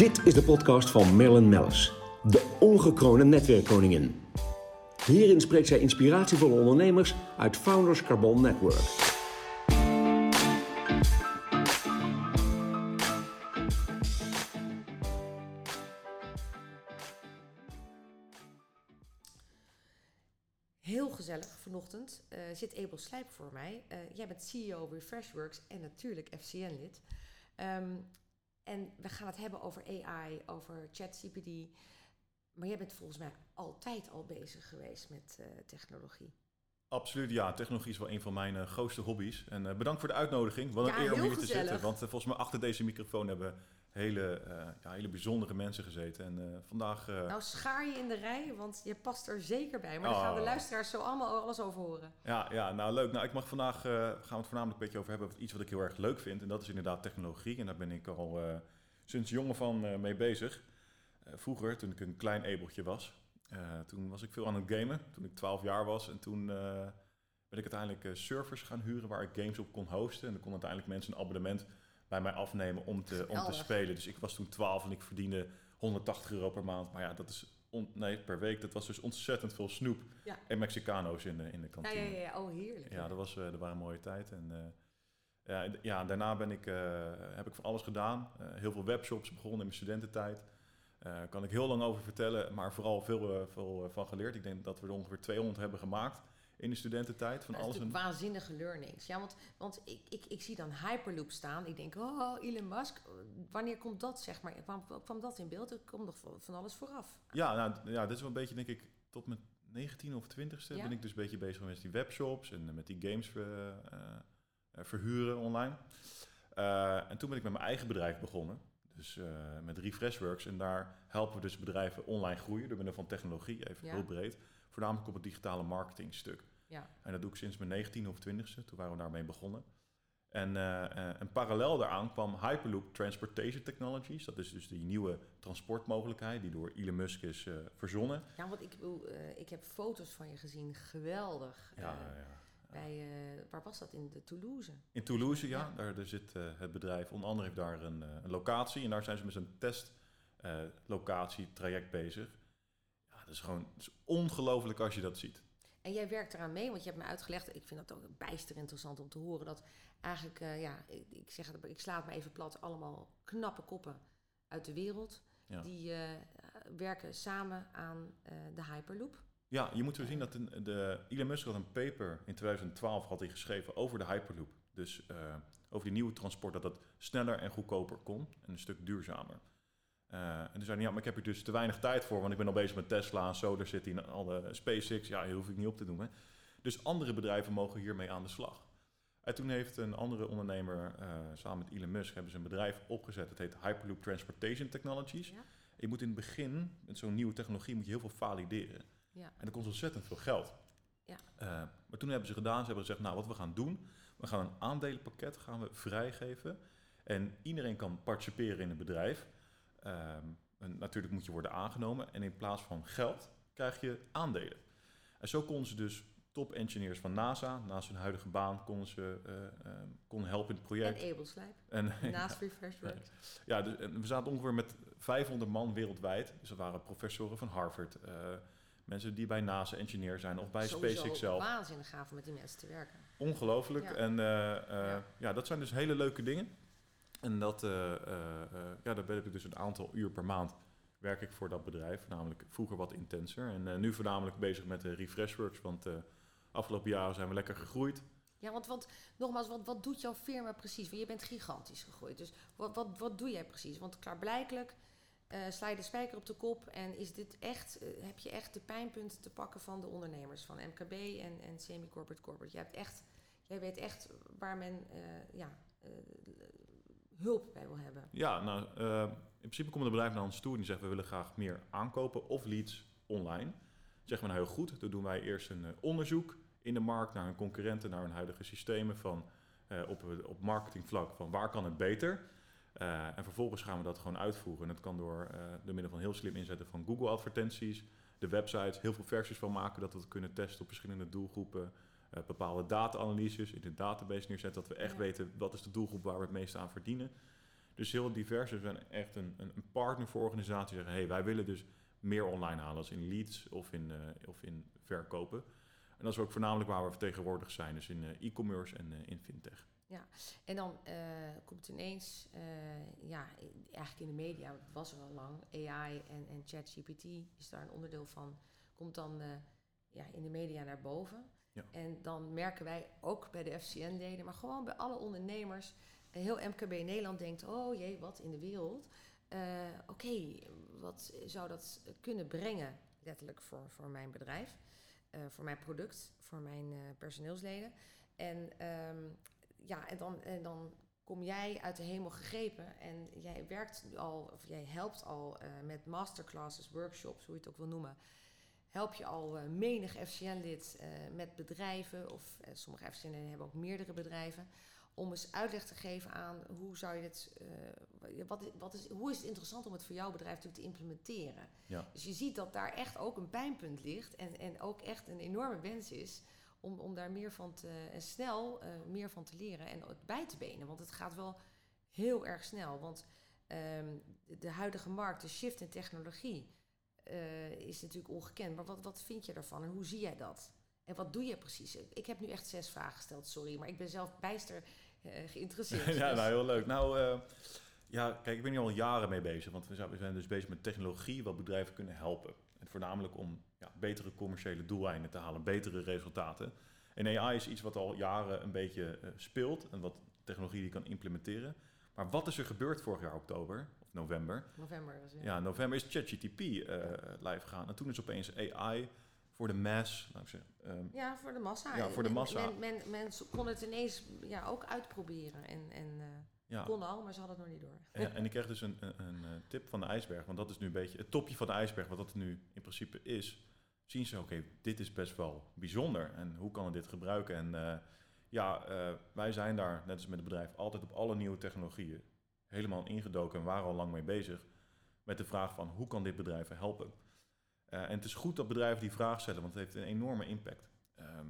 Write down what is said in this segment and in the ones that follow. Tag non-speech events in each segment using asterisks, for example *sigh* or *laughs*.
Dit is de podcast van Marilyn Mellis, de ongekroonde netwerkkoningin. Hierin spreekt zij inspiratievolle ondernemers uit Founders Carbon Network. Heel gezellig vanochtend uh, zit Abel Slijp voor mij. Uh, jij bent CEO Refreshworks en natuurlijk FCN-lid. Um, en we gaan het hebben over AI, over ChatGPT. Maar jij bent volgens mij altijd al bezig geweest met uh, technologie. Absoluut, ja. Technologie is wel een van mijn uh, grootste hobby's. En uh, bedankt voor de uitnodiging. Wat een eer om hier te zitten. Want volgens mij achter deze microfoon hebben hele, ja, hele bijzondere mensen gezeten. En vandaag... Nou, schaar je in de rij, want je past er zeker bij. Maar daar gaan de oh. luisteraars zo allemaal alles over horen. Ja, ja nou leuk. Nou, ik mag vandaag, gaan we het voornamelijk een beetje over hebben... iets wat ik heel erg leuk vind. En dat is inderdaad technologie. En daar ben ik al sinds jongen van mee bezig. vroeger, toen ik een klein ebeltje was... Toen was ik veel aan het gamen, toen ik 12 jaar was. En toen ben ik uiteindelijk servers gaan huren waar ik games op kon hosten. En dan kon uiteindelijk mensen een abonnement bij mij afnemen om te, om te spelen. Dus ik was toen 12 en ik verdiende 180 euro per maand. Maar ja, dat is nee, per week. Dat was dus ontzettend veel snoep en Mexicano's in de, in de kantine. Ja, ja, ja. Oh, heerlijk. Ja, dat, was, dat waren een mooie tijd. En ja, ja, daarna ben ik, heb ik van alles gedaan. heel veel webshops begonnen in mijn studententijd. Daar kan ik heel lang over vertellen, maar vooral veel, veel van geleerd. Ik denk dat we er ongeveer 200 hebben gemaakt in de studententijd. Van dat alles en... waanzinnige learnings. Ja, want, want ik, ik, ik zie dan Hyperloop staan. Ik denk, oh, Elon Musk, wanneer komt dat, zeg maar? Kwam, kwam dat in beeld? Er komt nog van alles vooraf. Ja, nou, ja, dit is wel een beetje, denk ik, tot mijn 19 of 20ste ja? ben ik dus een beetje bezig met die webshops en met die games verhuren online. en toen ben ik met mijn eigen bedrijf begonnen. Dus uh, met Refreshworks. En daar helpen we dus bedrijven online groeien door middel van technologie, even heel breed. Voornamelijk op het digitale marketingstuk. Ja. En dat doe ik sinds mijn 19e of 20e. Toen waren we daarmee begonnen. En, uh, en parallel daaraan kwam Hyperloop Transportation Technologies. Dat is dus die nieuwe transportmogelijkheid die door Elon Musk is uh, verzonnen. Ja, want ik, ik heb foto's van je gezien. Geweldig. Ja, ja. Bij, waar was dat? In de Toulouse? In Toulouse, ja. Daar, daar zit het bedrijf. Onder andere heeft daar een, een, locatie. En daar zijn ze met een testlocatie traject bezig. Ja, dat is gewoon ongelooflijk als je dat ziet. En jij werkt eraan mee, want je hebt me uitgelegd. Ik vind dat ook bijster interessant om te horen. Dat eigenlijk, ja, ik, ik, zeg het, ik sla het me even plat. Allemaal knappe koppen uit de wereld. Ja. Die werken samen aan de Hyperloop. Ja, je moet zo zien dat de, de, Elon Musk had een paper in 2012 had hij geschreven over de Hyperloop. Dus over die nieuwe transport, dat dat sneller en goedkoper kon en een stuk duurzamer. Uh, en toen zei hij, ja, maar ik heb er dus te weinig tijd voor, want ik ben al bezig met Tesla, Solar City en alle SpaceX. Ja, hier hoef ik niet op te doen. Hè. Dus andere bedrijven mogen hiermee aan de slag. En toen heeft een andere ondernemer, uh, samen met Elon Musk, hebben ze een bedrijf opgezet. Het heet Hyperloop Transportation Technologies. Ja? je moet in het begin, met zo'n nieuwe technologie, moet je heel veel valideren. Ja. En dat kost ontzettend veel geld. Ja. Uh, maar toen hebben ze gedaan, ze hebben gezegd, nou wat we gaan doen, we gaan een aandelenpakket gaan we vrijgeven. En iedereen kan participeren in het bedrijf. En natuurlijk moet je worden aangenomen. En in plaats van geld krijg je aandelen. En zo konden ze dus top-engineers van NASA, naast hun huidige baan, konden ze uh, konden helpen in het project. En Abelslijp, en, *laughs* naast Refreshworks. Ja, dus, we zaten ongeveer met 500 man wereldwijd. Dus dat waren professoren van Harvard, uh, Mensen die bij NASA engineer zijn of bij Sowieso SpaceX zelf. waanzinnig gaaf om met die mensen te werken. Ongelooflijk. En uh, ja. ja. dat zijn dus hele leuke dingen. En dat, uh, ja, daar ben ik dus een aantal uur per maand werk ik voor dat bedrijf. Namelijk vroeger wat intenser. En nu voornamelijk bezig met de Refreshworks. Want afgelopen jaren zijn we lekker gegroeid. Ja, want, nogmaals, wat, wat doet jouw firma precies? Want je bent gigantisch gegroeid. Dus wat, wat, wat doe jij precies? Want klaarblijkelijk sla je de spijker op de kop en is dit echt, heb je echt de pijnpunten te pakken van de ondernemers, van MKB en, en semi-corporate corporate. Jij, hebt echt, jij weet echt waar men ja, hulp bij wil hebben. Ja, nou, in principe komt het bedrijf naar ons toe en die zegt we willen graag meer aankopen of leads online. Zeggen we nou heel goed, dan doen wij eerst een onderzoek in de markt naar hun concurrenten, naar hun huidige systemen van, op, op marketingvlak van waar kan het beter. En vervolgens gaan we dat gewoon uitvoeren. En dat kan door, door middel van heel slim inzetten van Google advertenties, de websites, heel veel versies van maken, dat we kunnen testen op verschillende doelgroepen. Uh, bepaalde data-analyses in de database neerzetten, dat we echt weten wat is de doelgroep waar we het meeste aan verdienen. Dus heel divers. Dus we zijn echt een, een, partner voor organisaties zeggen, hey, wij willen dus meer online halen, als in leads of in, eh, of in verkopen. En dat is ook voornamelijk waar we vertegenwoordigd zijn, dus in eh, e-commerce en eh, in fintech. En dan eh, komt ineens, eh, ja, eigenlijk in de media, het was er al lang, AI en, en ChatGPT is daar een onderdeel van, komt dan eh, ja, in de media naar boven. En dan merken wij ook bij de FCN-leden, maar gewoon bij alle ondernemers, eh, heel MKB Nederland denkt, oh jee, wat in de wereld. Eh, Oké, wat zou dat kunnen brengen, letterlijk voor, voor mijn bedrijf, eh, voor mijn product, voor mijn personeelsleden. En ehm, ja, en dan, en dan kom jij uit de hemel gegrepen en jij werkt al, of jij helpt al met masterclasses, workshops, hoe je het ook wil noemen. Help je al eh, menig FCN-lid eh, met bedrijven, of eh, sommige FCN-leden hebben ook meerdere bedrijven, om eens uitleg te geven aan hoe zou je dit, eh, wat, is- wat is, hoe is het interessant om het voor jouw bedrijf natuurlijk te implementeren. Ja. Dus je ziet dat daar echt ook een pijnpunt ligt en, en ook echt een enorme wens is om, om daar meer van te, en snel meer van te leren en het bij te benen. Want het gaat wel heel erg snel. Want ehm, de, de huidige markt, de shift in technologie, eh, is natuurlijk ongekend. Maar wat, wat vind je daarvan en hoe zie jij dat? En wat doe je precies? Ik heb nu echt zes vragen gesteld, sorry, maar ik ben zelf bijster eh, geïnteresseerd. *laughs* ja, Dus- nou heel leuk. Nou, eh, ja, kijk, ik ben hier al jaren mee bezig. Want we zijn, we zijn dus bezig met technologie wat bedrijven kunnen helpen. En voornamelijk om ja, betere commerciële doeleinden te halen, betere resultaten. En AI is iets wat al jaren een beetje speelt en wat technologie die kan implementeren. Maar wat is er gebeurd vorig jaar oktober of november? November was het. Ja, in november is ChatGTP eh live gegaan. En toen is opeens AI voor de mass, laat ik zeggen, ehm, Ja, voor de massa. Ja, voor de Men- massa. Men, men, mensen konden het ineens ja, ook uitproberen. En, en eh ja. kon al, maar ze hadden het nog niet door. En, en ik *laughs* kreeg dus een, een, een, eh, tip van de ijsberg, want dat is nu een beetje het topje van de ijsberg, wat dat nu in principe is. Zien ze, oké, dit is best wel bijzonder en hoe kan ik dit gebruiken? En ja, wij zijn daar, net als met het bedrijf, altijd op alle nieuwe technologieën helemaal ingedoken en waren al lang mee bezig met de vraag van hoe kan dit bedrijven helpen? Eh, en het is goed dat bedrijven die vraag stellen, want het heeft een enorme impact. Ehm,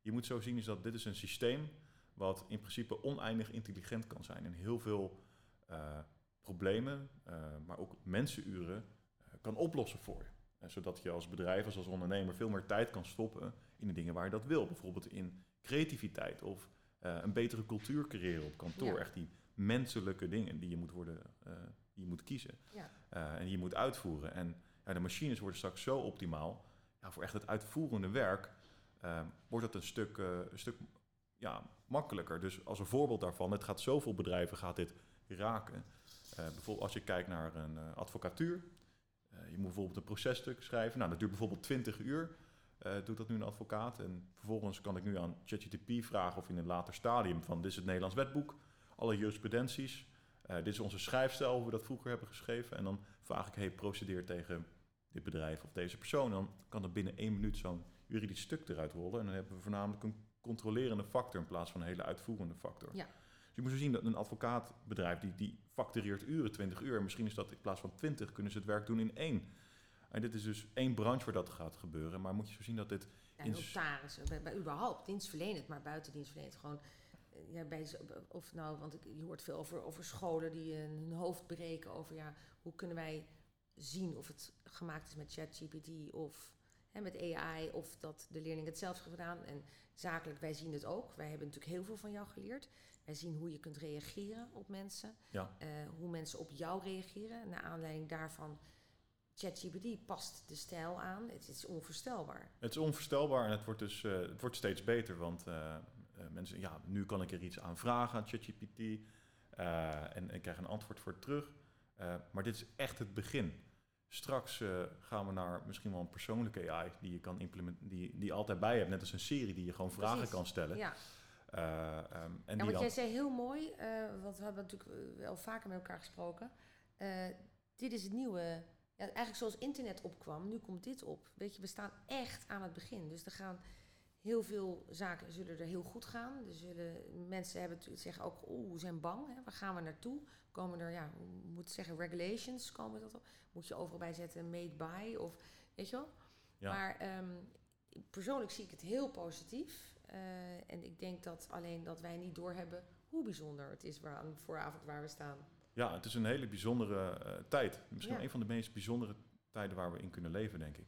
je moet zo zien is dat dit is een systeem wat in principe oneindig intelligent kan zijn en heel veel eh, problemen, eh, maar ook mensenuren kan oplossen voor je. Zodat je als bedrijf, als, als ondernemer veel meer tijd kan stoppen in de dingen waar je dat wil. Bijvoorbeeld in creativiteit of een betere cultuur creëren op kantoor. Ja. Echt die menselijke dingen die je moet, worden, eh, die je moet kiezen Ja. eh, en die je moet uitvoeren. En ja, de machines worden straks zo optimaal. Ja, voor echt het uitvoerende werk eh, wordt het een stuk, eh, een stuk ja, makkelijker. Dus als een voorbeeld daarvan, het gaat zoveel bedrijven gaat dit raken. Bijvoorbeeld als je kijkt naar een advocatuur. je moet bijvoorbeeld een processtuk schrijven. Nou, dat duurt bijvoorbeeld 20 uur. doet dat nu een advocaat. En vervolgens kan ik nu aan ChatGPT vragen of in een later stadium van dit is het Nederlands wetboek, alle jurisprudenties. eh, dit is onze schrijfstijl, hoe we dat vroeger hebben geschreven. En dan vraag ik, hey, procedeer tegen dit bedrijf of deze persoon. Dan kan er binnen één minuut zo'n juridisch stuk eruit rollen. En dan hebben we voornamelijk een controlerende factor in plaats van een hele uitvoerende factor. Ja. Dus je moet zo zien dat een advocaatbedrijf die, die factureert uren, 20 uur. En misschien is dat in plaats van 20 kunnen ze het werk doen in één. En dit is dus één branche waar dat gaat gebeuren. Maar moet je zo zien dat dit Ja, In- notarissen, bij, bij überhaupt dienstverlenend, maar buiten dienstverlenend gewoon. Eh, Ja, bij, of nou, want ik, je hoort veel over, over scholen die eh, hun hoofd breken over ja, hoe kunnen wij zien of het gemaakt is met ChatGPT of hè, met AI of dat de leerling het zelf heeft gedaan. En zakelijk, wij zien het ook. Wij hebben natuurlijk heel veel van jou geleerd. Wij zien hoe je kunt reageren op mensen, Ja. eh, hoe mensen op jou reageren. Naar aanleiding daarvan, ChatGPT past de stijl aan. Het is onvoorstelbaar. Het is onvoorstelbaar en het wordt dus het wordt steeds beter. Want mensen, ja, nu kan ik er iets aan vragen aan ChatGPT. eh, en ik krijg een antwoord voor terug. Eh, maar dit is echt het begin. Straks eh, gaan we naar misschien wel een persoonlijke AI die je kan implementeren, die, die je altijd bij hebt. Net als een serie die je gewoon vragen Precies. kan stellen. Ja. Eh, ehm, en Ja, jij zei heel mooi, eh, want we hebben natuurlijk eh, wel vaker met elkaar gesproken. Eh, dit is het nieuwe, ja, eigenlijk zoals internet opkwam, nu komt dit op. Weet je, we staan echt aan het begin. Dus er gaan heel veel zaken zullen er heel goed gaan. Er zullen, mensen hebben het, zeggen ook, oeh, zijn bang. Hè? Waar gaan we naartoe? Komen er, ja, moet zeggen, regulations komen dat op? Moet je overal bij zetten, made by of, weet je wel? Ja. Maar ehm, persoonlijk zie ik het heel positief. Eh, en ik denk dat alleen dat wij niet doorhebben hoe bijzonder het is waar, aan vooravond waar we staan. Ja, het is een hele bijzondere eh, tijd. Misschien Ja. een van de meest bijzondere tijden waar we in kunnen leven, denk ik.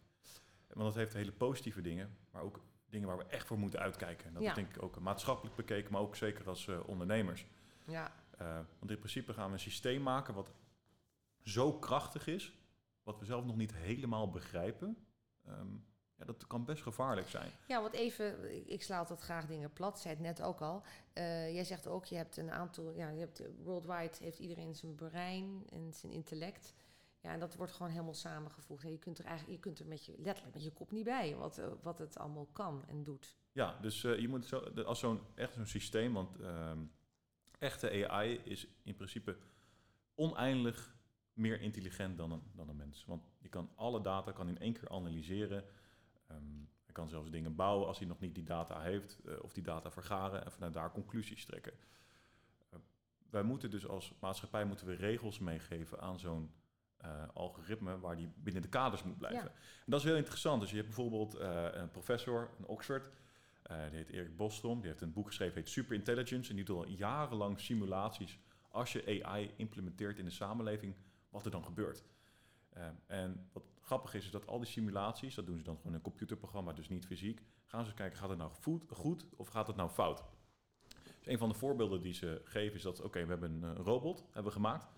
Want het heeft hele positieve dingen, maar ook dingen waar we echt voor moeten uitkijken. En dat Ja. is denk ik ook maatschappelijk bekeken, maar ook zeker als eh, ondernemers. Ja, Eh, want in principe gaan we een systeem maken wat zo krachtig is, wat we zelf nog niet helemaal begrijpen. Ehm, ja, dat kan best gevaarlijk zijn. Ja, want even, ik- ik sla altijd graag dingen plat, zei het net ook al. Eh, jij zegt ook, je hebt een aantal, ja, je hebt, worldwide heeft iedereen zijn brein en zijn intellect. Ja, en dat wordt gewoon helemaal samengevoegd. En je kunt er eigenlijk, je kunt er met je, letterlijk met je kop niet bij, wat, eh, wat het allemaal kan en doet. Ja, dus eh, je moet zo, als zo'n echt zo'n systeem, want ehm, echte AI is in principe oneindig meer intelligent dan een, dan een mens. Want je kan alle data kan in één keer analyseren. Ehm hij kan zelfs dingen bouwen als hij nog niet die data heeft, eh, of die data vergaren en vanuit daar conclusies trekken. Wij moeten dus als maatschappij moeten we regels meegeven aan zo'n algoritme waar die binnen de kaders moet blijven. Ja. En dat is heel interessant. Dus je hebt bijvoorbeeld eh, een professor in Oxford, eh, die heet Erik Bostrom, die heeft een boek geschreven, heet Superintelligence, en die doet al jarenlang simulaties als je AI implementeert in de samenleving, wat er dan gebeurt. Eh, en wat grappig is, is dat al die simulaties, dat doen ze dan gewoon in een computerprogramma, dus niet fysiek, gaan ze kijken, gaat het nou goed, goed of gaat het nou fout? Dus een van de voorbeelden die ze geven is dat, oké, we hebben een eh, robot hebben we gemaakt,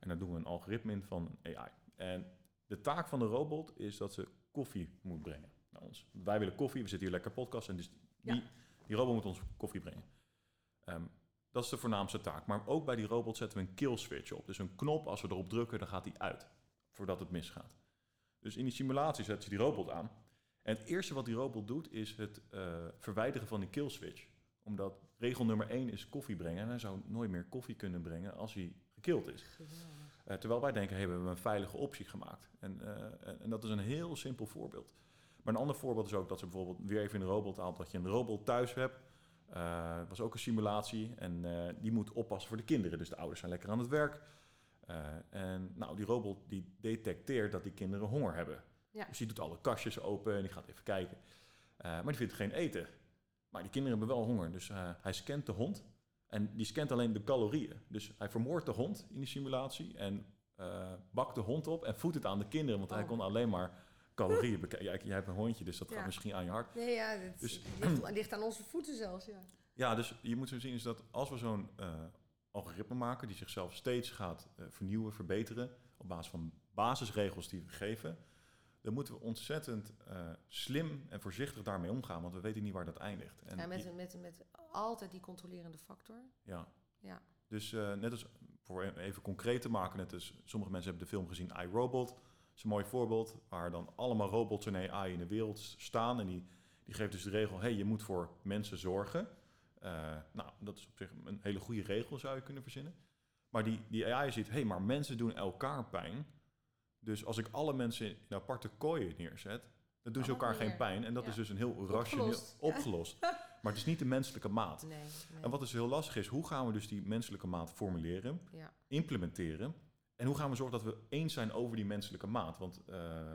en daar doen we een algoritme in van AI. En de taak van de robot is dat ze koffie moet brengen naar ons. Wij willen koffie, we zitten hier lekker podcast en dus die, Ja. die robot moet ons koffie brengen. Ehm, dat is de voornaamste taak. Maar ook bij die robot zetten we een kill switch op. Dus een knop, als we erop drukken, dan gaat die uit. Voordat het misgaat. Dus in die simulatie zetten ze die robot aan. En het eerste wat die robot doet, is het eh, verwijderen van die kill switch. Omdat regel nummer 1 is koffie brengen. En hij zou nooit meer koffie kunnen brengen als hij gekild is. Eh, terwijl wij denken, hey, we hebben een veilige optie gemaakt. En, eh, en, en dat is een heel simpel voorbeeld. Maar een ander voorbeeld is ook dat ze bijvoorbeeld weer even in de robot haalt dat je een robot thuis hebt. Eh was ook een simulatie en die moet oppassen voor de kinderen. Dus de ouders zijn lekker aan het werk. En nou, die robot die detecteert dat die kinderen honger hebben. Ja. Dus die doet alle kastjes open en die gaat even kijken. Maar die vindt geen eten. Maar die kinderen hebben wel honger. Dus hij scant de hond. En die scant alleen de calorieën. Dus hij vermoordt de hond in die simulatie. En eh, bakt de hond op en voedt het aan de kinderen. Want hij Oh. kon alleen maar calorieën bekijken. Jij hebt een hondje, dus dat Ja. gaat misschien aan je hart. Nee, ja, het Dus- ligt, ligt aan onze voeten zelfs, ja. Ja, dus je moet zo zien is dat als we zo'n eh, algoritme maken die zichzelf steeds gaat eh, vernieuwen, verbeteren, op basis van basisregels die we geven, dan moeten we ontzettend eh, slim en voorzichtig daarmee omgaan, want we weten niet waar dat eindigt. En ja met, die- met, met altijd die controlerende factor. ja. Ja. Dus eh, net als, voor even concreet te maken, net als sommige mensen hebben de film gezien iRobot, dat is een mooi voorbeeld, waar dan allemaal robots en AI in de wereld staan en die, die geeft dus de regel, hey, je moet voor mensen zorgen. Eh, nou, dat is op zich een hele goede regel, zou je kunnen verzinnen. Maar die, die AI ziet, hé, hey, maar mensen doen elkaar pijn. Dus als ik alle mensen in aparte kooien neerzet, dan doen ze ook elkaar geen pijn. En dat Ja. is dus een heel rationeel Opgelost. *laughs* opgelost. Maar het is niet de menselijke maat. Nee, nee. En wat dus heel lastig is, hoe gaan we dus die menselijke maat formuleren, Ja. implementeren? En hoe gaan we zorgen dat we eens zijn over die menselijke maat? Want eh,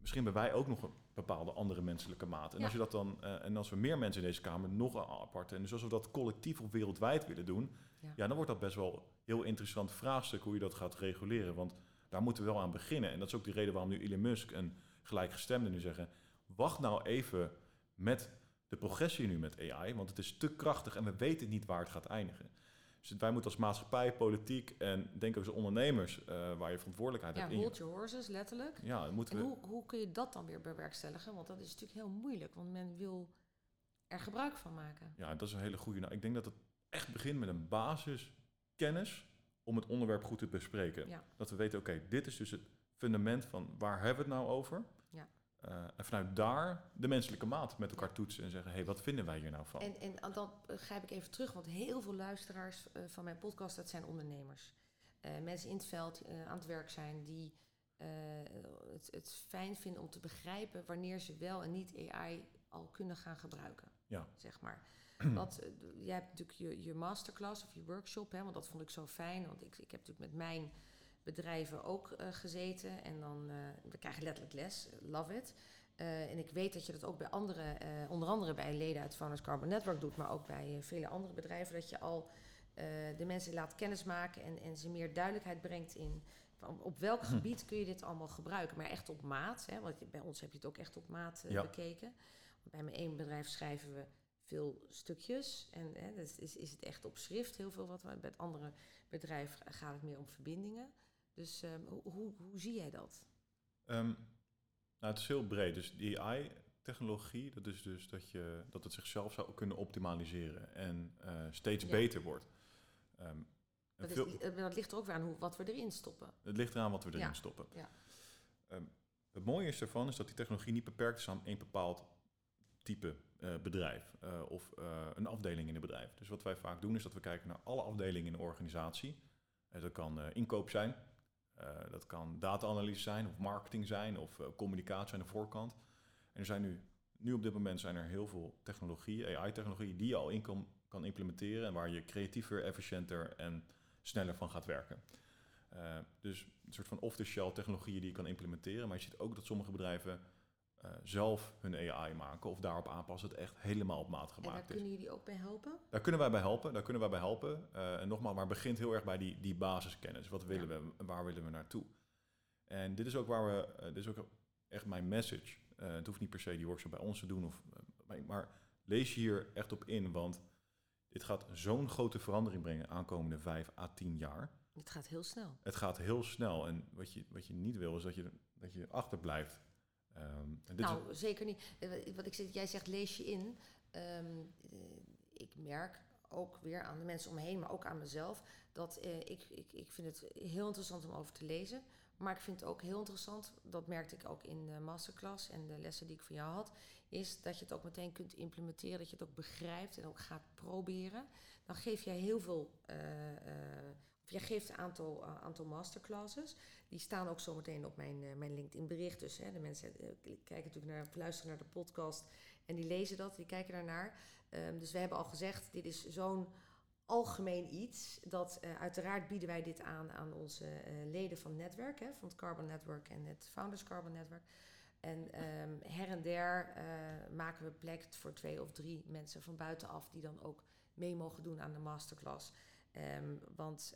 misschien hebben wij ook nog een bepaalde andere menselijke maat. En Ja. als je dat dan, eh, en als we meer mensen in deze kamer nog een aparte, en dus als we dat collectief of wereldwijd willen doen, Ja. ja. dan wordt dat best wel een heel interessant vraagstuk hoe je dat gaat reguleren. Want daar moeten we wel aan beginnen. En dat is ook de reden waarom nu Elon Musk en gelijkgestemden nu zeggen, wacht nou even met de progressie nu met AI, want het is te krachtig en we weten niet waar het gaat eindigen. Dus wij moeten als maatschappij, politiek en denk ook als ondernemers, eh, waar je verantwoordelijkheid ja, hebt je- hold your horses, letterlijk. Ja, moeten En we... hoe, hoe kun je dat dan weer bewerkstelligen? Want dat is natuurlijk heel moeilijk, want men wil er gebruik van maken. Ja, dat is een hele goede. Nou, ik denk dat het echt begint met een basiskennis om het onderwerp goed te bespreken. Ja. Dat we weten, oké, dit is dus het fundament van waar hebben we het nou over? Ja. Eh, en vanuit daar de menselijke maat met elkaar toetsen en zeggen, hé, hey, wat vinden wij hier nou van? En, en dan grijp ik even terug, want heel veel luisteraars eh, van mijn podcast, dat zijn ondernemers. Eh, mensen in het veld aan het werk zijn die het, het fijn vinden om te begrijpen wanneer ze wel en niet AI al kunnen gaan gebruiken. Ja. Zeg maar. *clears throat* Want eh, jij hebt natuurlijk je, je masterclass of je workshop, hè, want dat vond ik zo fijn. Want ik, ik heb natuurlijk met mijn bedrijven ook eh, gezeten. En dan, eh, we krijgen letterlijk les, love it. En ik weet dat je dat ook bij andere, onder andere bij leden uit Founders Carbon Network doet, maar ook bij vele andere bedrijven, dat je al de mensen laat kennismaken en, en ze meer duidelijkheid brengt in op welk Hm. gebied kun je dit allemaal gebruiken. Maar echt op maat, hè, want bij ons heb je het ook echt op maat Ja. bekeken. Bij mijn één bedrijf schrijven we veel stukjes en hè, dus is, is het echt op schrift heel veel wat we bij het andere bedrijf gaat het meer om verbindingen. Dus ehm, hoe, hoe, hoe zie jij dat? Ehm, nou, het is heel breed. Dus die AI-technologie, dat is dus dat, je, dat het zichzelf zou kunnen optimaliseren en eh, steeds Ja. beter wordt. En Dat, is, eh, dat ligt er ook weer aan hoe, wat we erin stoppen. het ligt eraan wat we erin Ja. stoppen. Ja. Het mooie is ervan is dat die technologie niet beperkt is aan één bepaald type eh, bedrijf eh, of eh, een afdeling in een bedrijf. Dus wat wij vaak doen is dat we kijken naar alle afdelingen in een organisatie. Dat kan inkoop zijn, dat kan data-analyse zijn of marketing zijn of communicatie aan de voorkant. En er zijn nu, nu op dit moment zijn er heel veel technologieën, AI-technologieën, die je al in kan, kan implementeren en waar je creatiever, efficiënter en sneller van gaat werken. Dus een soort van off-the-shelf technologieën die je kan implementeren. Maar je ziet ook dat sommige bedrijven eh, zelf hun AI maken of daarop aanpassen. Het echt helemaal op maat En daar gemaakt is. kunnen jullie ook bij helpen? Daar kunnen wij bij helpen. Daar kunnen wij bij helpen. Eh, en nogmaals, maar begint heel erg bij die, die basiskennis. Wat willen we en waar willen we naartoe? En dit is ook waar we, eh, dit is ook echt mijn message. Het hoeft niet per se die workshop bij ons te doen, of, maar lees je hier echt op in, want dit gaat zo'n grote verandering brengen aankomende vijf à tien jaar. Het gaat heel snel. Het gaat heel snel en wat je, wat je niet wil is dat je, dat je achterblijft. Ehm, nou, zeker niet. Eh, Wat ik jij zegt lees je in. Ehm, eh, ik merk ook weer aan de mensen om me maar ook aan mezelf, dat eh, ik, ik, ik vind het heel interessant om over te lezen. Maar ik vind het ook heel interessant, dat merkte ik ook in de masterclass en de lessen die ik van jou had, is dat je het ook meteen kunt implementeren, dat je het ook begrijpt en ook gaat proberen. Dan geef jij heel veel, jij geeft een aantal, eh, aantal masterclasses. Die staan ook zometeen op mijn, eh, mijn LinkedIn bericht. Dus hè, de mensen eh, kijken natuurlijk naar, luisteren naar de podcast en die lezen dat, die kijken daarnaar. Ehm, dus we hebben al gezegd, dit is zo'n algemeen iets. Dat uiteraard bieden wij dit aan aan onze leden van het netwerk, hè, van het Carbon Network en het Founders Carbon Network. En ehm, her en der maken we plek voor twee of drie mensen van buitenaf die dan ook mee mogen doen aan de masterclass. Ehm, want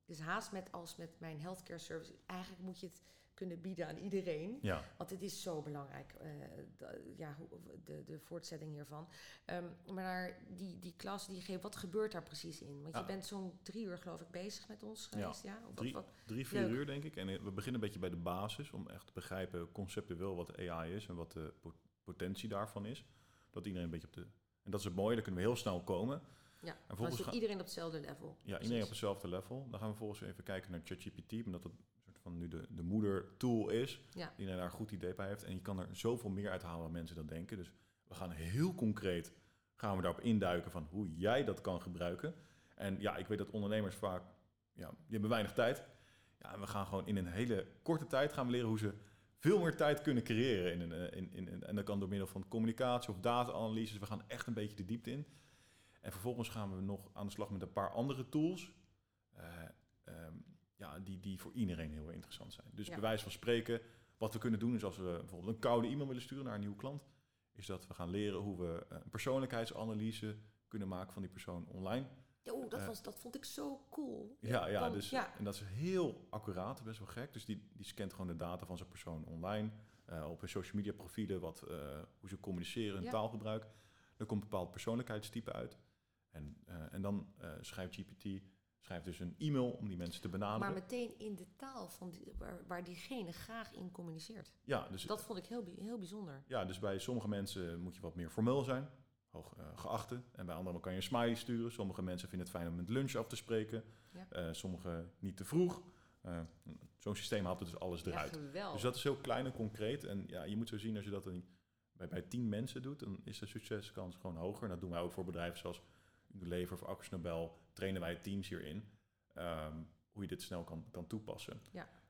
het is haast met als met mijn healthcare service. Eigenlijk moet je het kunnen bieden aan iedereen. ja, Want het is zo belangrijk, eh, da- ja, de, de voortzetting hiervan. Ehm, maar die, die klas die geeft, wat gebeurt daar precies in? Want Ja. je bent zo'n drie uur geloof ik bezig met ons geweest, ja? Of wat- drie, wat- drie, vier leuk. uur denk ik. En eh, we beginnen een beetje bij de basis om echt te begrijpen conceptueel wat AI is en wat de po- potentie daarvan is. Dat iedereen een beetje op de. En dat is het mooie, daar kunnen we heel snel komen. Ja, En dan zit iedereen op hetzelfde level. Ja, iedereen op hetzelfde level. Dan gaan we vervolgens even kijken naar ChatGPT, omdat dat een soort van nu de, de moedertool is. Ja. Iedereen daar een goed idee bij heeft. En je kan er zoveel meer uithalen dan mensen dat denken. Dus we gaan heel concreet gaan we daarop induiken van hoe jij dat kan gebruiken. En ja, ik weet dat ondernemers vaak, ja, die hebben weinig tijd. Ja, en we gaan gewoon in een hele korte tijd gaan we leren hoe ze veel meer tijd kunnen creëren. In een, eh, in, in, in- en dat kan door middel van communicatie of data-analyses. We gaan echt een beetje de diepte in. En vervolgens gaan we nog aan de slag met een paar andere tools. eh, ehm, ja, die, die voor iedereen heel interessant zijn. Dus Ja. bij wijze van spreken, wat we kunnen doen is als we bijvoorbeeld een koude e-mail willen sturen naar een nieuwe klant, is dat we gaan leren hoe we eh, een persoonlijkheidsanalyse kunnen maken van die persoon online. Oeh, dat, Eh. was, dat vond ik zo cool. Ja, ja, Dan- dus, ja. en dat is heel accuraat, best wel gek. Dus die, die scant gewoon de data van zijn persoon online, op hun social media profielen, wat, hoe ze communiceren, hun Ja. taalgebruik. Er komt een bepaald persoonlijkheidstype uit. En, eh, en dan eh, schrijft GPT schrijft dus een e-mail om die mensen te benaderen. Maar meteen in de taal van die, waar, waar diegene graag in communiceert. ja, dus, Dat vond ik heel, heel bijzonder. ja, dus bij sommige mensen moet je wat meer formeel zijn, hoog eh, geachte. En bij anderen kan je een smiley sturen. Sommige mensen vinden het fijn om met lunch af te spreken. Ja. Sommige niet te vroeg. Zo'n systeem haalt er dus alles Ja, eruit. geweldig. Dus dat is heel klein en concreet. En ja, je moet zo zien als je dat bij, bij tien mensen doet, dan is de succeskans gewoon hoger. En dat doen wij ook voor bedrijven zoals Unilever of Access Nobel. Trainen wij teams hierin. ehm, hoe je dit snel kan, kan toepassen.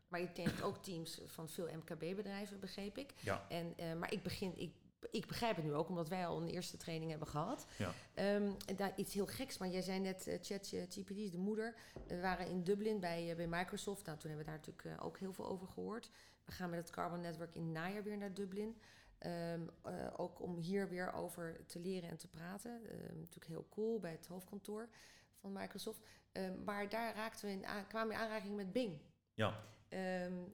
Maar je kent ook teams van veel MKB-bedrijven, begreep ik. Ja, En, eh, maar ik, begin, ik, ik begrijp het nu ook, omdat wij al een eerste training hebben gehad. Ja. En daar iets heel geks, maar jij zei net, ChatGPT is de moeder. We waren in Dublin bij, bij Microsoft. Nou, toen hebben we daar natuurlijk ook heel veel over gehoord. We gaan met het Carbon Network in het najaar weer naar Dublin. Ehm, eh, ook om hier weer over te leren en te praten. Ehm, natuurlijk heel cool bij het hoofdkantoor van Microsoft. Ehm, maar daar raakten we in, aan- kwamen we in aanraking met Bing. Ja,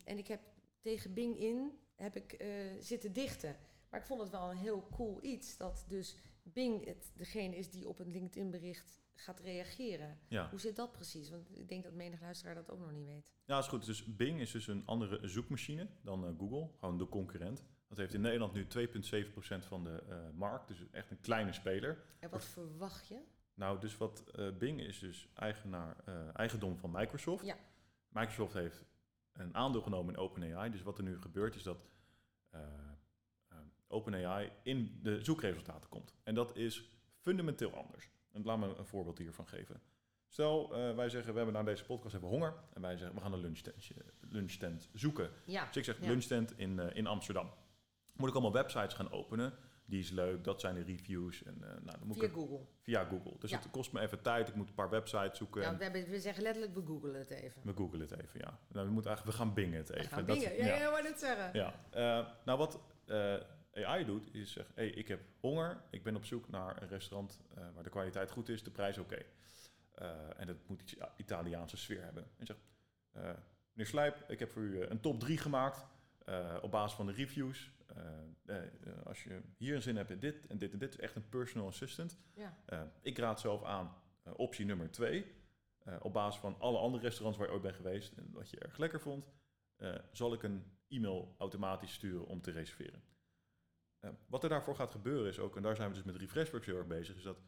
en ik heb tegen Bing in heb ik, eh, zitten dichten. Maar ik vond het wel een heel cool iets. Dat dus Bing het, degene is die op een LinkedIn bericht gaat reageren. ja. Hoe zit dat precies? Want ik denk dat menig luisteraar dat ook nog niet weet. Ja, is goed. Dus Bing is dus een andere zoekmachine dan eh, Google. Gewoon de concurrent. Dat heeft in Nederland nu 2,7% van de eh, markt. Dus echt een kleine speler. En wat verwacht je? Nou, dus wat eh, Bing is dus eigenaar, eh, eigendom van Microsoft. Ja. Microsoft heeft een aandeel genomen in OpenAI. Dus wat er nu gebeurt is dat OpenAI in de zoekresultaten komt. En dat is fundamenteel anders. En laat me een voorbeeld hiervan geven. Stel, wij zeggen, we hebben naar deze podcast hebben honger. En wij zeggen, we gaan een lunchtent, lunchtent zoeken. Ja, Dus ik zeg Ja. lunchtent in, in Amsterdam. Moet ik allemaal websites gaan openen. Die is leuk, dat zijn de reviews. En, eh, nou, dan moet via ik Google. via Google. Dus Ja. het kost me even tijd. Ik moet een paar websites zoeken. Ja, en we, hebben, we zeggen letterlijk, we googlen het even. we googlen het even, ja. Nou, we, moeten eigenlijk, we gaan bingen het We even. gaan Dat- bingen. Ja, ja, zeggen. ja. Eh, nou, wat eh, AI doet, is zeggen... hey, ik heb honger. Ik ben op zoek naar een restaurant waar de kwaliteit goed is, de prijs oké. En dat moet iets Italiaanse sfeer hebben. En zegt, meneer Slijp, ik heb voor u een top 3 gemaakt... op basis van de reviews. Eh, eh, eh, als je hier een zin hebt in dit en dit en dit... is echt een personal assistant. Ja. Ik raad zelf aan optie nummer twee. Op basis van alle andere restaurants waar je ooit bent geweest en wat je erg lekker vond, zal ik een e-mail automatisch sturen om te reserveren. Wat er daarvoor gaat gebeuren is ook, en daar zijn we dus met Refreshworks heel erg bezig, is dat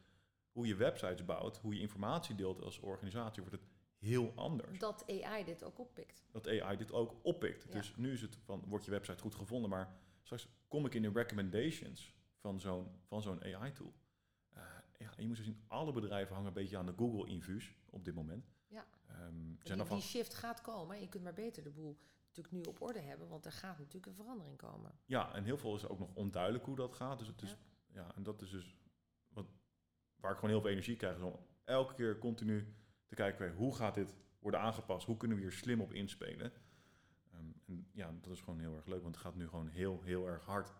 hoe je websites bouwt, hoe je informatie deelt als organisatie, wordt het heel anders. Dat AI dit ook oppikt. Dat AI dit ook oppikt. Ja. Dus nu is het van, wordt je website goed gevonden, maar straks kom ik in de recommendations van zo'n, van zo'n AI-tool. Eh, ja, je moet zo zien, alle bedrijven hangen een beetje aan de Google-infuus op dit moment. Ja. Ehm, Die, shift gaat komen. En je kunt maar beter de boel natuurlijk nu op orde hebben. Want er gaat natuurlijk een verandering komen. ja, en heel veel is ook nog onduidelijk hoe dat gaat. Dus het is, Ja. ja. en dat is dus wat, waar ik gewoon heel veel energie krijg. Is om elke keer continu te kijken, hoe gaat dit worden aangepast? Hoe kunnen we hier slim op inspelen? En ja, dat is gewoon heel erg leuk, want het gaat nu gewoon heel, heel erg hard.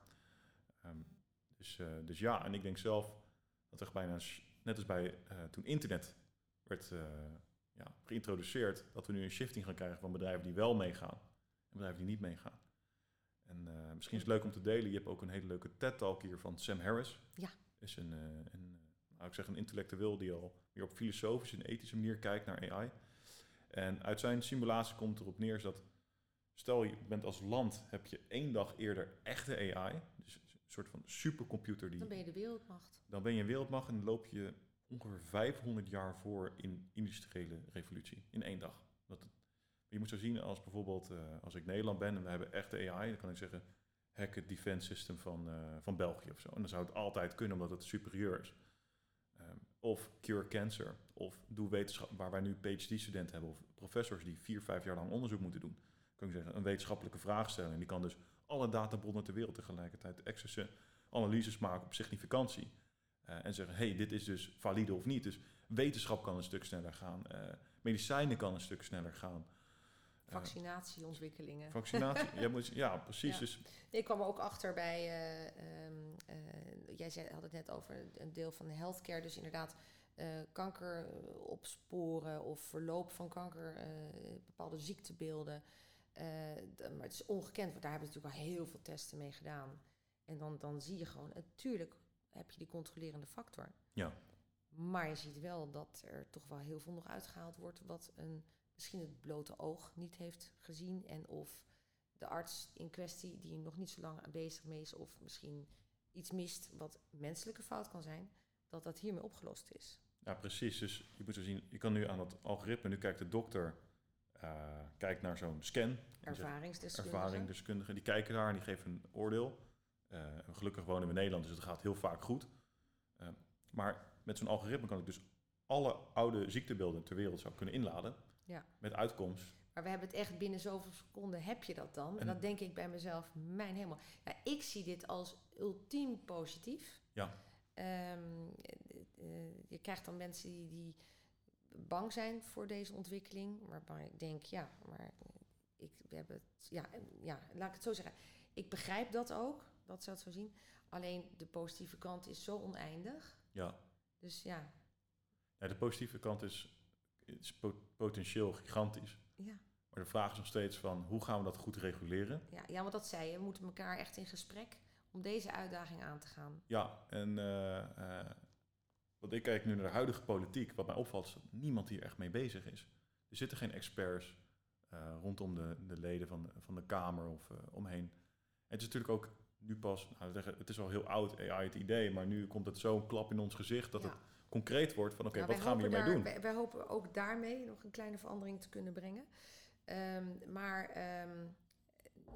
Ehm, dus, eh, dus ja, en ik denk zelf dat er bijna, net als bij eh, toen internet werd eh, ja, geïntroduceerd, dat we nu een shifting gaan krijgen van bedrijven die wel meegaan en bedrijven die niet meegaan. En misschien is het leuk om te delen, je hebt ook een hele leuke TED-talk hier van Sam Harris. Ja. Is een, een, nou, ik zeg een intellectueel die al meer op filosofische en ethische manier kijkt naar AI. En uit zijn simulatie komt erop neer dat, stel je bent als land, heb je één dag eerder echte AI, dus een soort van supercomputer die Dan ben je de wereldmacht. dan ben je een wereldmacht en loop je ongeveer 500 jaar voor in industriële revolutie. In één dag. Dat je moet zo zien als bijvoorbeeld, eh, als ik Nederland ben en we hebben echte AI, dan kan ik zeggen, hack het defense system van, eh, van België of zo. En dan zou het altijd kunnen omdat het superieur is. Ehm, of cure cancer. Of doe wetenschap, waar wij nu PhD-studenten hebben, of professors die vier, vijf jaar lang onderzoek moeten doen. Kan ik zeggen, een wetenschappelijke vraag stellen. En die kan dus alle databronnen ter wereld tegelijkertijd accessen, analyses maken op significantie. Eh, en zeggen, hey, dit is dus valide of niet. Dus wetenschap kan een stuk sneller gaan. eh, medicijnen kan een stuk sneller gaan. Eh, Vaccinatieontwikkelingen. vaccinatie, ja, moet, ja, *laughs* precies. Ja. Dus Ik kwam er ook achter bij, eh, ehm, eh, jij zei, had het net over een deel van de healthcare, dus inderdaad eh, kanker opsporen of verloop van kanker, bepaalde ziektebeelden. Eh, maar het is ongekend, want daar hebben we natuurlijk al heel veel testen mee gedaan. En dan, dan zie je gewoon, natuurlijk heb je die controlerende factor. ja, Maar je ziet wel dat er toch wel heel veel nog uitgehaald wordt wat een, misschien het blote oog niet heeft gezien. En of de arts in kwestie, die nog niet zo lang bezig mee is, of misschien iets mist wat menselijke fout kan zijn, dat dat hiermee opgelost is. ja, precies. Dus je moet zo zien, je kan nu aan dat algoritme, nu kijkt de dokter, kijkt naar zo'n scan. en zegt, Ervaringsdeskundige. ervaringsdeskundigen, die kijken daar en die geven een oordeel. Eh, gelukkig wonen we in Nederland, dus het gaat heel vaak goed. Eh, maar met zo'n algoritme kan ik dus alle oude ziektebeelden ter wereld zou kunnen inladen. Ja. Met uitkomst. Maar we hebben het echt binnen zoveel seconden heb je dat dan. En En- dan denk ik bij mezelf, mijn hemel. Ja, ik zie dit als ultiem positief. Ja. Ehm, eh, je krijgt dan mensen die, die bang zijn voor deze ontwikkeling. Waarbij ik denk, ja, maar ik hebben het. Ja, ja, laat ik het zo zeggen. Ik begrijp dat ook, dat zou het zo zien. Alleen de positieve kant is zo oneindig. Ja. Dus ja, Ja, de positieve kant is, is po- potentieel gigantisch. Ja. Maar de vraag is nog steeds van hoe gaan we dat goed reguleren? Ja, ja, want dat zei je. We moeten elkaar echt in gesprek om deze uitdaging aan te gaan. Ja, en eh, eh, wat ik kijk nu naar de huidige politiek, wat mij opvalt, is dat niemand hier echt mee bezig is. Er zitten geen experts eh, rondom de, de leden van, de- van de Kamer of eh, omheen. Het is natuurlijk ook nu pas, nou, het is al heel oud AI het idee, maar nu komt het zo'n klap in ons gezicht dat Ja. het concreet wordt van oké, Nou, wat gaan we hiermee daar- doen? Wij, wij hopen ook daarmee nog een kleine verandering te kunnen brengen. Ehm, maar ehm,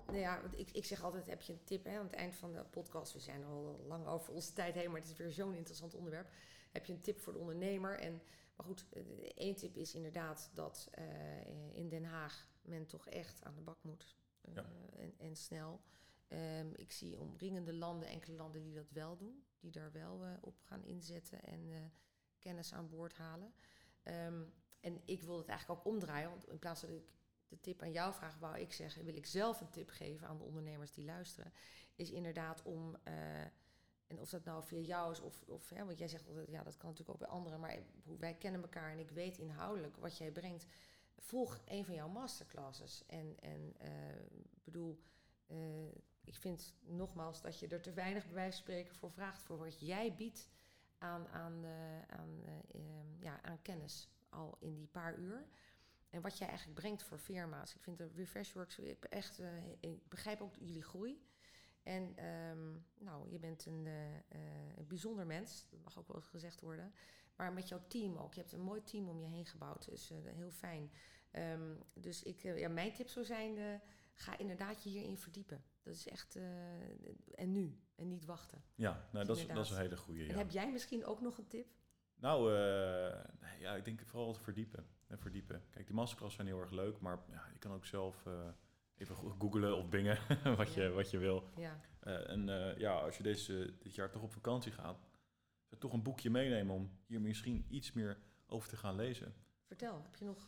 nou ja, want ik, ik zeg altijd, heb je een tip hè, aan het eind van de podcast? We zijn al lang over onze tijd heen, maar het is weer zo'n interessant onderwerp. Heb je een tip voor de ondernemer? En, maar goed, eh, één tip is inderdaad dat eh, in Den Haag men toch echt aan de bak moet. eh, Ja. en, en snel. Ehm, ik zie omringende landen, enkele landen die dat wel doen. Die daar wel op gaan inzetten en kennis aan boord halen. Ehm, en ik wil het eigenlijk ook omdraaien. Want in plaats dat ik de tip aan jou vraag, wou ik zeggen, wil ik zelf een tip geven aan de ondernemers die luisteren. Is inderdaad om, eh, en of dat nou via jou is of, of hè, want jij zegt altijd, ja, dat kan natuurlijk ook bij anderen. Maar wij kennen elkaar en ik weet inhoudelijk wat jij brengt. Volg een van jouw masterclasses. En, en eh, bedoel, eh, ik vind nogmaals dat je er te weinig bij wijze van spreken voor vraagt voor wat jij biedt aan, aan, aan, ja, aan kennis al in die paar uur. En wat jij eigenlijk brengt voor firma's. Ik vind de Refreshworks echt, eh, ik begrijp ook jullie groei. En ehm, nou, je bent een, eh, eh, een bijzonder mens, dat mag ook wel eens gezegd worden. Maar met jouw team ook. Je hebt een mooi team om je heen gebouwd, dus eh, heel fijn. Ehm, dus ik, ja, mijn tip zou zijn, ga inderdaad je hierin verdiepen. Dat is echt, en nu, en niet wachten. Ja, nou, dat, is, dat is een hele goede. En Ja. heb jij misschien ook nog een tip? Nou, ja, ik denk vooral het verdiepen. En verdiepen. Kijk, die masterclass zijn heel erg leuk, maar ja, je kan ook zelf eh, even go- googlen of bingen *laughs* wat, je, wat je wil. Ja, Eh, en eh, ja, als je deze, dit jaar toch op vakantie gaat, zou toch een boekje meenemen om hier misschien iets meer over te gaan lezen. vertel. Heb je nog...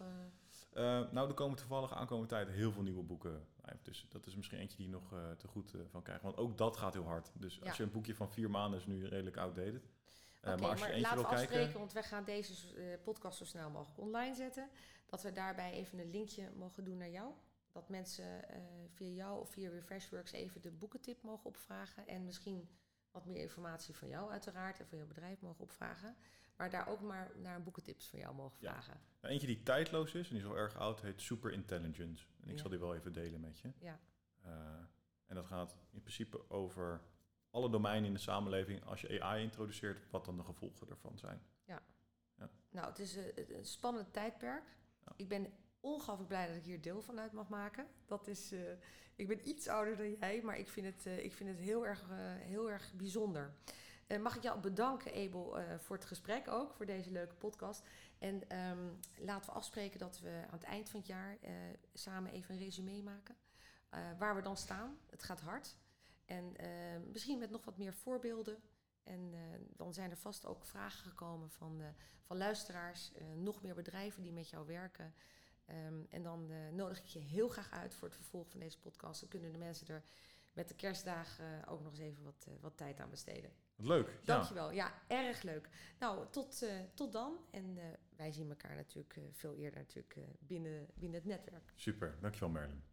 nou, er komen toevallig aankomende tijd heel veel nieuwe boeken. Dus dat is misschien eentje die je nog te goed van krijgt. Want ook dat gaat heel hard. Dus Ja. als je een boekje van vier maanden is nu redelijk outdated. Eh, maar als je maar eentje laten wil we kijken... afspreken, want wij gaan deze eh, podcast zo snel mogelijk online zetten. Dat we daarbij even een linkje mogen doen naar jou. Dat mensen eh, via jou of via Refreshworks even de boekentip mogen opvragen. En misschien wat meer informatie van jou uiteraard en van jouw bedrijf mogen opvragen. Maar daar ook maar naar boekentips van jou mogen Ja. vragen. Nou, eentje die tijdloos is en die is al erg oud, heet Super Intelligence. En ik Ja. zal die wel even delen met je. Ja. En dat gaat in principe over alle domeinen in de samenleving. Als je AI introduceert, wat dan de gevolgen ervan zijn. Nou, het is eh, een spannend tijdperk. Ja. Ik ben ongelooflijk blij dat ik hier deel van uit mag maken. Dat is, eh, ik ben iets ouder dan jij, maar ik vind het, eh, ik vind het heel, erg, heel erg bijzonder. Mag ik jou bedanken, Abel, eh, voor het gesprek ook, voor deze leuke podcast. En ehm, laten we afspreken dat we aan het eind van het jaar samen even een resume maken. waar we dan staan. Het gaat hard. En eh, misschien met nog wat meer voorbeelden. En eh, dan zijn er vast ook vragen gekomen van, eh, van luisteraars, eh, nog meer bedrijven die met jou werken. Ehm, en dan nodig ik je heel graag uit voor het vervolg van deze podcast. Dan kunnen de mensen er met de kerstdagen ook nog eens even wat, wat tijd aan besteden. Leuk. Ja. Dankjewel. Ja, erg leuk. Nou, tot, tot dan. En wij zien elkaar natuurlijk veel eerder natuurlijk, binnen, binnen het netwerk. Super. Dankjewel Merlin.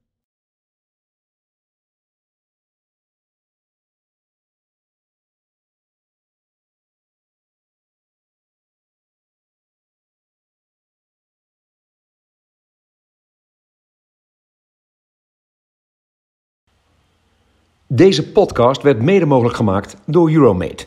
Deze podcast werd mede mogelijk gemaakt door Euromate.